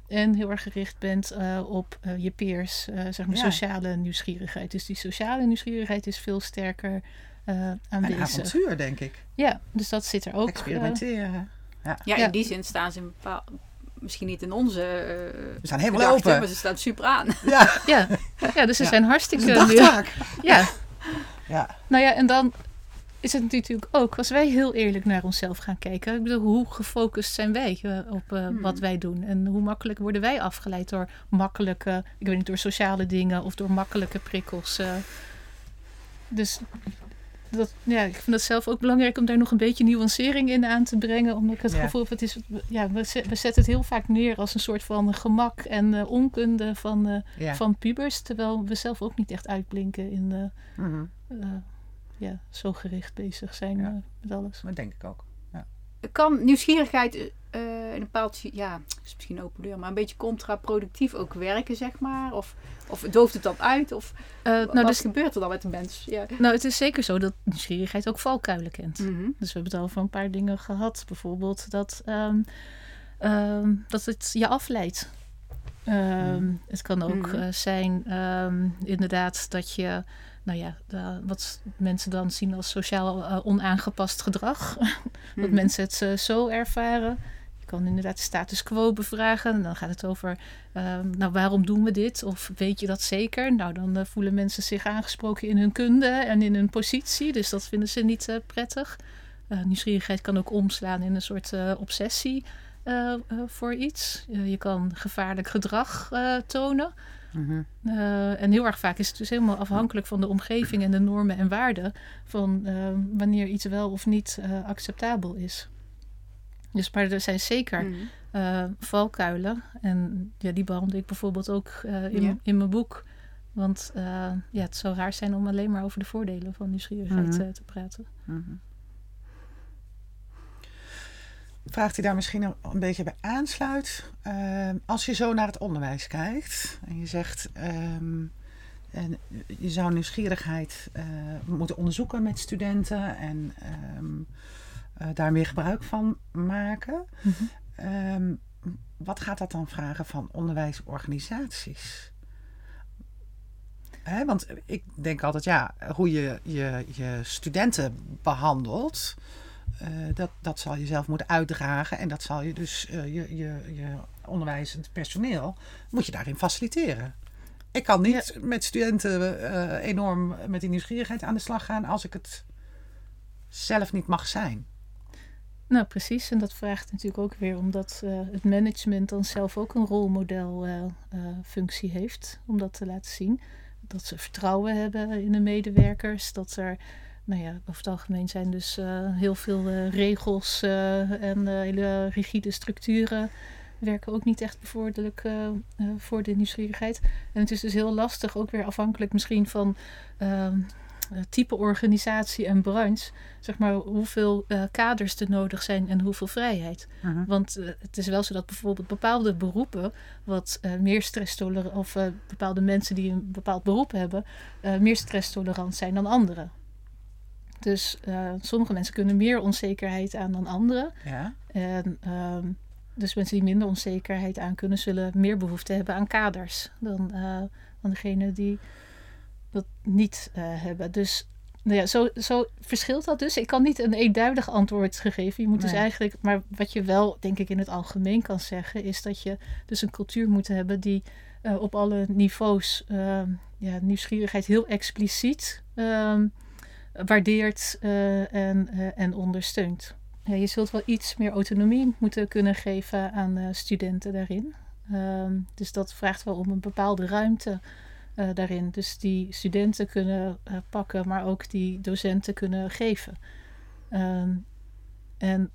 [SPEAKER 7] En heel erg gericht bent uh, op je peers, zeg maar
[SPEAKER 2] Ja.
[SPEAKER 7] sociale nieuwsgierigheid. Dus die sociale nieuwsgierigheid is veel sterker
[SPEAKER 2] Een
[SPEAKER 7] aanwezig.
[SPEAKER 2] avontuur, denk ik.
[SPEAKER 7] Ja, dus dat zit er ook. eh,
[SPEAKER 2] Experimenteren.
[SPEAKER 1] Ja,
[SPEAKER 7] Ja.
[SPEAKER 1] in die zin staan ze in bepaal, misschien niet in onze uh,
[SPEAKER 2] We staan helemaal
[SPEAKER 1] gedachten,
[SPEAKER 2] open.
[SPEAKER 1] maar ze staan super aan. (laughs)
[SPEAKER 2] Ja,
[SPEAKER 7] ja. ja, dus ze
[SPEAKER 2] Ja.
[SPEAKER 7] zijn
[SPEAKER 2] dat
[SPEAKER 7] hartstikke...
[SPEAKER 2] is een dagtaak.
[SPEAKER 7] ja,
[SPEAKER 2] Ja.
[SPEAKER 7] Nou ja, en dan is het natuurlijk ook, als wij heel eerlijk naar onszelf gaan kijken. Ik bedoel, hoe gefocust zijn wij eh, op eh,
[SPEAKER 1] Hmm.
[SPEAKER 7] wat wij doen? En hoe makkelijk worden wij afgeleid door makkelijke, ik weet niet, door sociale dingen of door makkelijke prikkels. eh. dus dat, ja, ik vind het zelf ook belangrijk om daar nog een beetje nuancering in aan te brengen. Omdat ik het
[SPEAKER 2] Ja.
[SPEAKER 7] gevoel heb, het is, ja, we, zet- we zetten het heel vaak neer als een soort van gemak en eh, onkunde van, eh,
[SPEAKER 2] Ja.
[SPEAKER 7] van pubers. Terwijl we zelf ook niet echt uitblinken in eh, ja, zo gericht bezig zijn
[SPEAKER 2] Ja.
[SPEAKER 7] met alles.
[SPEAKER 2] Dat denk ik ook.
[SPEAKER 1] Kan nieuwsgierigheid in een bepaald, ja, is misschien open deur, maar een beetje contraproductief ook werken, zeg maar? Of, of dooft het dan uit? Of
[SPEAKER 7] Eh,
[SPEAKER 1] wat
[SPEAKER 7] nou, dus,
[SPEAKER 1] gebeurt er dan met een mens? Ja.
[SPEAKER 7] nou, het is zeker zo dat nieuwsgierigheid ook valkuilen kent.
[SPEAKER 1] Mhm.
[SPEAKER 7] Dus we hebben het al over een paar dingen gehad. Bijvoorbeeld dat, ehm, ehm, dat het je afleidt. Ehm,
[SPEAKER 2] Mhm.
[SPEAKER 7] Het kan ook
[SPEAKER 1] Mhm.
[SPEAKER 7] eh, zijn, inderdaad, dat je, nou ja, wat mensen dan zien als sociaal onaangepast gedrag. (laughs) dat mensen het zo ervaren. Je kan inderdaad de status quo bevragen. En dan gaat het over, ehm, nou waarom doen we dit? Of weet je dat zeker? Nou, dan eh, voelen mensen zich aangesproken in hun kunde en in hun positie. Dus dat vinden ze niet eh, prettig. Eh, nieuwsgierigheid kan ook omslaan in een soort obsessie voor iets. Je kan gevaarlijk gedrag tonen.
[SPEAKER 2] Mhm.
[SPEAKER 7] En heel erg vaak is het dus helemaal afhankelijk van de omgeving en de normen en waarden van eh, wanneer iets wel of niet acceptabel is. Dus maar er zijn zeker
[SPEAKER 1] Mhm.
[SPEAKER 7] eh, valkuilen. En ja, die behandel ik bijvoorbeeld ook eh, in,
[SPEAKER 1] Ja.
[SPEAKER 7] in mijn boek. Want eh, ja, het zou raar zijn om alleen maar over de voordelen van nieuwsgierigheid
[SPEAKER 2] Mhm.
[SPEAKER 7] te praten.
[SPEAKER 2] Mhm. Vraagt hij daar misschien een beetje bij aansluit. Ehm, als je zo naar het onderwijs kijkt en je zegt, ehm, en je zou nieuwsgierigheid moeten onderzoeken met studenten en ehm, eh, daar meer gebruik van maken.
[SPEAKER 7] Mhm.
[SPEAKER 2] Ehm, wat gaat dat dan vragen van onderwijsorganisaties? Hè, want ik denk altijd, ja, hoe je je, je studenten behandelt, eh, dat, dat zal je zelf moeten uitdragen. En dat zal je dus, eh, je, je, je onderwijzend personeel, moet je daarin faciliteren. Ik kan niet met studenten eh, enorm met die nieuwsgierigheid aan de slag gaan als ik het zelf niet mag zijn.
[SPEAKER 7] Nou, precies. En dat vraagt natuurlijk ook weer omdat eh, het management dan zelf ook een rolmodelfunctie heeft om dat te laten zien. Dat ze vertrouwen hebben in de medewerkers. Dat er, nou ja, over het algemeen zijn dus eh, heel veel eh, regels eh, en eh, hele rigide structuren werken ook niet echt bevorderlijk eh, eh, voor de nieuwsgierigheid. En het is dus heel lastig, ook weer afhankelijk misschien van ehm, eh, type organisatie en branche zeg maar, hoeveel eh, kaders er nodig zijn en hoeveel vrijheid. Want eh, het is wel zo dat bijvoorbeeld bepaalde beroepen, wat eh, meer stresstolerant, of eh, bepaalde mensen die een bepaald beroep hebben, eh, meer stresstolerant zijn dan anderen. Dus eh, sommige mensen kunnen meer onzekerheid aan dan anderen.
[SPEAKER 2] Ja?
[SPEAKER 7] En ehm, dus mensen die minder onzekerheid aan kunnen, zullen meer behoefte hebben aan kaders dan, eh, dan degene die dat niet eh, hebben. Dus nou ja, zo, zo verschilt dat dus. Ik kan niet een eenduidig antwoord geven. Je moet dus eigenlijk, maar wat je wel, denk ik, in het algemeen kan zeggen, is dat je dus een cultuur moet hebben die eh, op alle niveaus ehm, ja, nieuwsgierigheid heel expliciet ehm, waardeert eh, en, en ondersteunt. Ja, je zult wel iets meer autonomie moeten kunnen geven aan studenten daarin. Ehm, dus dat vraagt wel om een bepaalde ruimte eh, daarin. Dus die studenten kunnen eh, pakken, maar ook die docenten kunnen geven. Ehm, en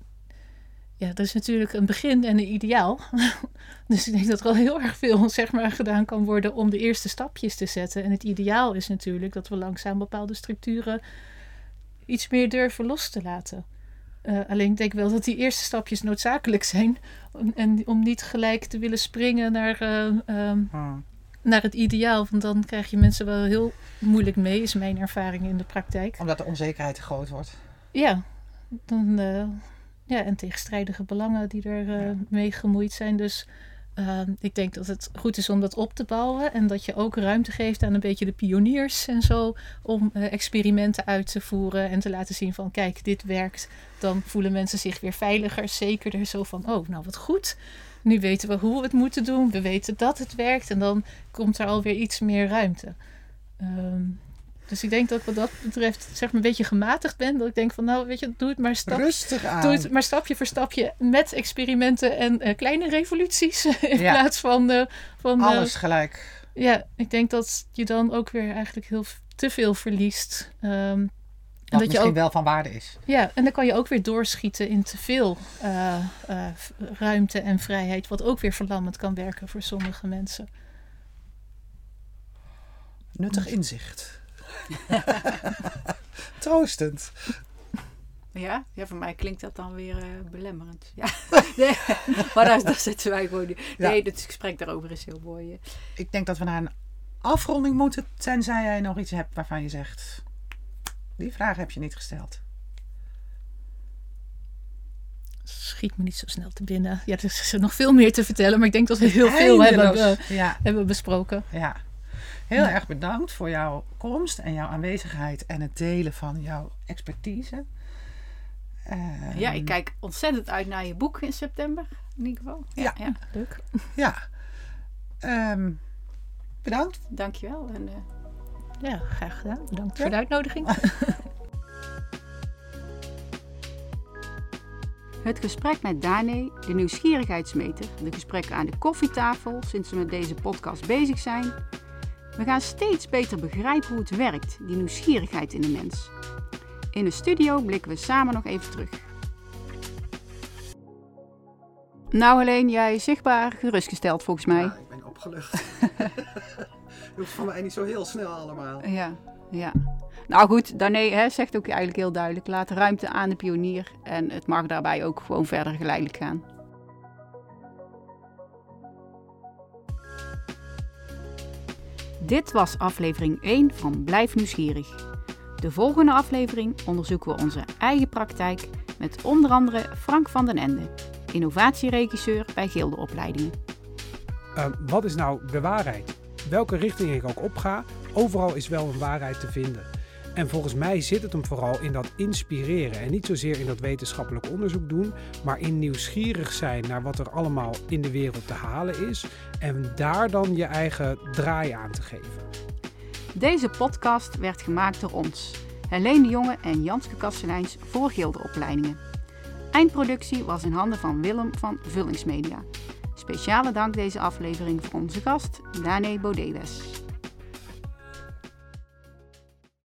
[SPEAKER 7] ja, dat is natuurlijk een begin en een ideaal. (laughs) dus ik denk dat er al heel erg veel zeg maar, gedaan kan worden om de eerste stapjes te zetten. En het ideaal is natuurlijk dat we langzaam bepaalde structuren iets meer durven los te laten. Eh, alleen ik denk wel dat die eerste stapjes noodzakelijk zijn. En om niet gelijk te willen springen naar, eh, ehm,
[SPEAKER 2] Hmm.
[SPEAKER 7] Naar het ideaal. Want dan krijg je mensen wel heel moeilijk mee, is mijn ervaring in de praktijk.
[SPEAKER 2] Omdat de onzekerheid te groot wordt.
[SPEAKER 7] Ja, dan, eh, ja en tegenstrijdige belangen die er eh,
[SPEAKER 2] Ja.
[SPEAKER 7] mee gemoeid zijn. Dus eh, ik denk dat het goed is om dat op te bouwen. En dat je ook ruimte geeft aan een beetje de pioniers en zo. Om experimenten uit te voeren en te laten zien van kijk, dit werkt. Dan voelen mensen zich weer veiliger, zekerder. Zo van, oh, nou wat goed. Nu weten we hoe we het moeten doen. We weten dat het werkt. En dan komt er alweer iets meer ruimte. Ehm, dus ik denk dat ik wat dat betreft zeg maar een beetje gematigd ben. Dat ik denk van nou weet je, doe het maar stap,
[SPEAKER 2] Rustig aan.
[SPEAKER 7] doe het maar stapje voor stapje met experimenten en eh, kleine revoluties. (laughs) In
[SPEAKER 2] Ja.
[SPEAKER 7] plaats van, eh, van eh,
[SPEAKER 2] Alles gelijk.
[SPEAKER 7] ja, ik denk dat je dan ook weer eigenlijk heel te veel verliest. Ehm, dat je
[SPEAKER 2] misschien
[SPEAKER 7] ook,
[SPEAKER 2] wel van waarde is.
[SPEAKER 7] ja, en dan kan je ook weer doorschieten in te veel eh, eh, ruimte en vrijheid, wat ook weer verlammend kan werken voor sommige mensen.
[SPEAKER 2] Nuttig inzicht. (laughs) Troostend.
[SPEAKER 1] Ja? ja, voor mij klinkt dat dan weer eh, belemmerend. Ja. (laughs) nee, maar daar, daar zitten wij gewoon niet.
[SPEAKER 2] Ja.
[SPEAKER 1] Nee, het gesprek daarover is heel mooi.
[SPEAKER 2] Ik denk dat we naar een afronding moeten. Tenzij jij nog iets hebt waarvan je zegt. Die vraag heb je niet gesteld.
[SPEAKER 7] schiet me niet zo snel te binnen. Ja, er is nog veel meer te vertellen, maar ik denk dat we heel veel hebben, eh,
[SPEAKER 2] Ja,
[SPEAKER 7] hebben besproken.
[SPEAKER 2] ja. Heel erg bedankt voor jouw komst en jouw aanwezigheid en het delen van jouw expertise.
[SPEAKER 1] Ja, ik kijk ontzettend uit naar je boek in september. In ieder geval.
[SPEAKER 2] Ja.
[SPEAKER 1] ja.
[SPEAKER 7] Leuk.
[SPEAKER 2] Ja. Ehm, bedankt.
[SPEAKER 1] Dankjewel. En, eh,
[SPEAKER 7] Ja, graag gedaan. Bedankt
[SPEAKER 2] Ja.
[SPEAKER 7] voor de uitnodiging. (laughs)
[SPEAKER 1] Het gesprek met Dane, de nieuwsgierigheidsmeter, de gesprekken aan de koffietafel sinds we met deze podcast bezig zijn. We gaan steeds beter begrijpen hoe het werkt, die nieuwsgierigheid in de mens. In de studio blikken we samen nog even terug. Nou Helene, jij zichtbaar gerustgesteld volgens mij.
[SPEAKER 2] ik ben opgelucht. (laughs) Hoeft van mij niet zo heel snel allemaal.
[SPEAKER 1] Ja, ja. Nou goed, Dane hè, zegt ook eigenlijk heel duidelijk, laat ruimte aan de pionier en het mag daarbij ook gewoon verder geleidelijk gaan. Dit was aflevering 1 van Blijf Nieuwsgierig. De volgende aflevering onderzoeken we onze eigen praktijk met onder andere Frank van den Ende, innovatieregisseur bij Gildeopleidingen.
[SPEAKER 5] Uh, wat is nou de waarheid? Welke richting ik ook opga, overal is wel een waarheid te vinden. En volgens mij zit het hem vooral in dat inspireren en niet zozeer in dat wetenschappelijk onderzoek doen, maar in nieuwsgierig zijn naar wat er allemaal in de wereld te halen is en daar dan je eigen draai aan te geven.
[SPEAKER 1] Deze podcast werd gemaakt door ons, Helene de Jonge en Janske Kasteleins voor Gildeopleidingen. Eindproductie was in handen van Willem van Vullingsmedia. Speciale dank deze aflevering voor onze gast, Dane Bodewes.